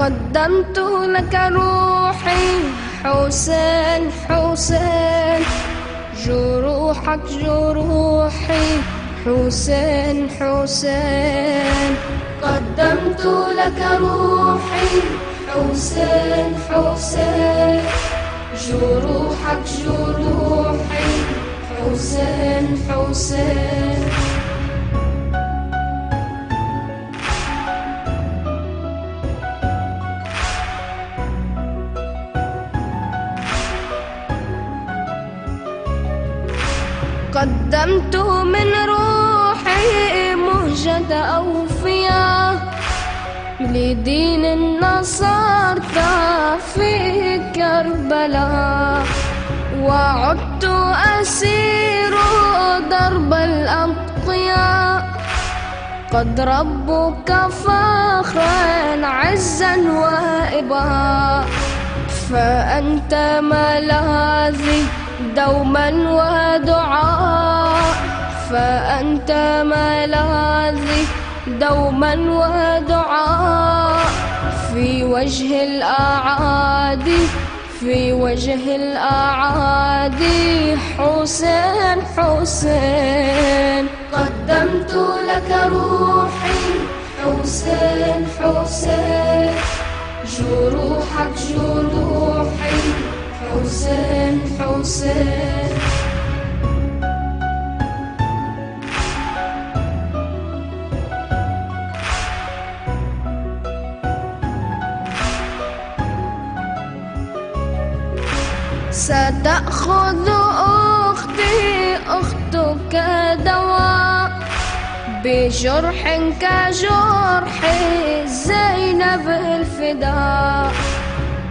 قدمت لك روحي حسين حسين. جروحك جروحي حسين حسين. قدمت لك روحي حسين حسين. جروحك جروحي حسين حسين. قدمت من روحي مهجة أوفياء لدين النصارى في كربلاء وعدت أسير درب الأتقياء قد ربك فاخرا عزا وإباء فأنت ملاذي دوما ودعاء فأنت ملاذي دوما ودعاء. في وجه الأعادي في وجه الأعادي حسين حسين. قدمت لك روحي حسين حسين. جروحك حسين ستأخذ أختي أختك دواء بجرح كجرح زينب الفداء.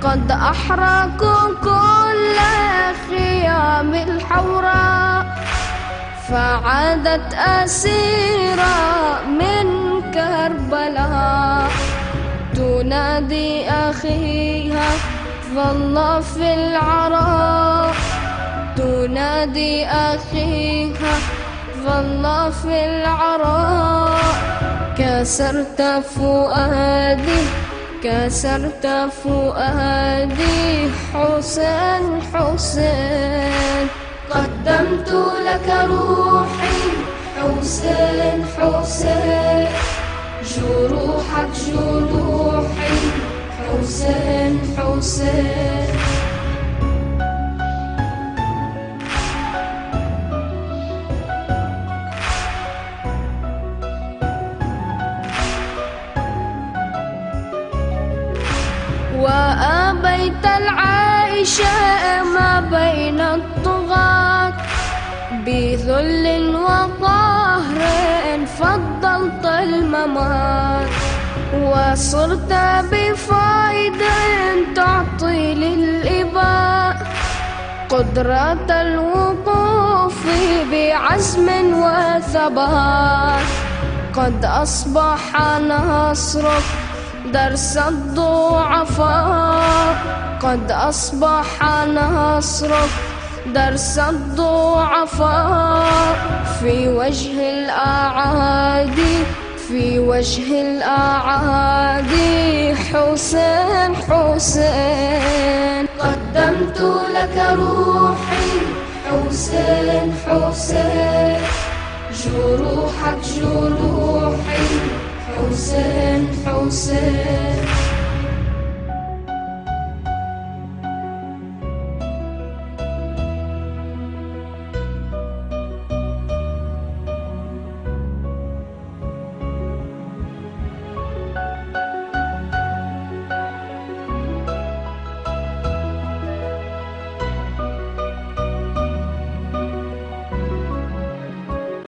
قد أحرقوا كل خيام الحوراء فعادت أسيرة من كربلاء. تنادي أخيها ظل في العراء. تنادي أخيها ظل في العراء. كسرت فؤادي كسرت فؤادي حسين حسين. قدمت لك روحي حسين حسين. جروحك جروحي حسين حسين. وأبيت العيش ما بين الطغاة. بذل وقهر فضلت الممات. وصرت بفايد تعطي للإباء. قدرة الوقوف بعزم وثبات. قد أصبح نصرك درس الضعفاء قد أصبح نصرك درس الضعفاء في وجه الأعادي في وجه الأعادي. حسين حسين قدمت لك روحي. حسين حسين جروحك جروحي. حسين حسين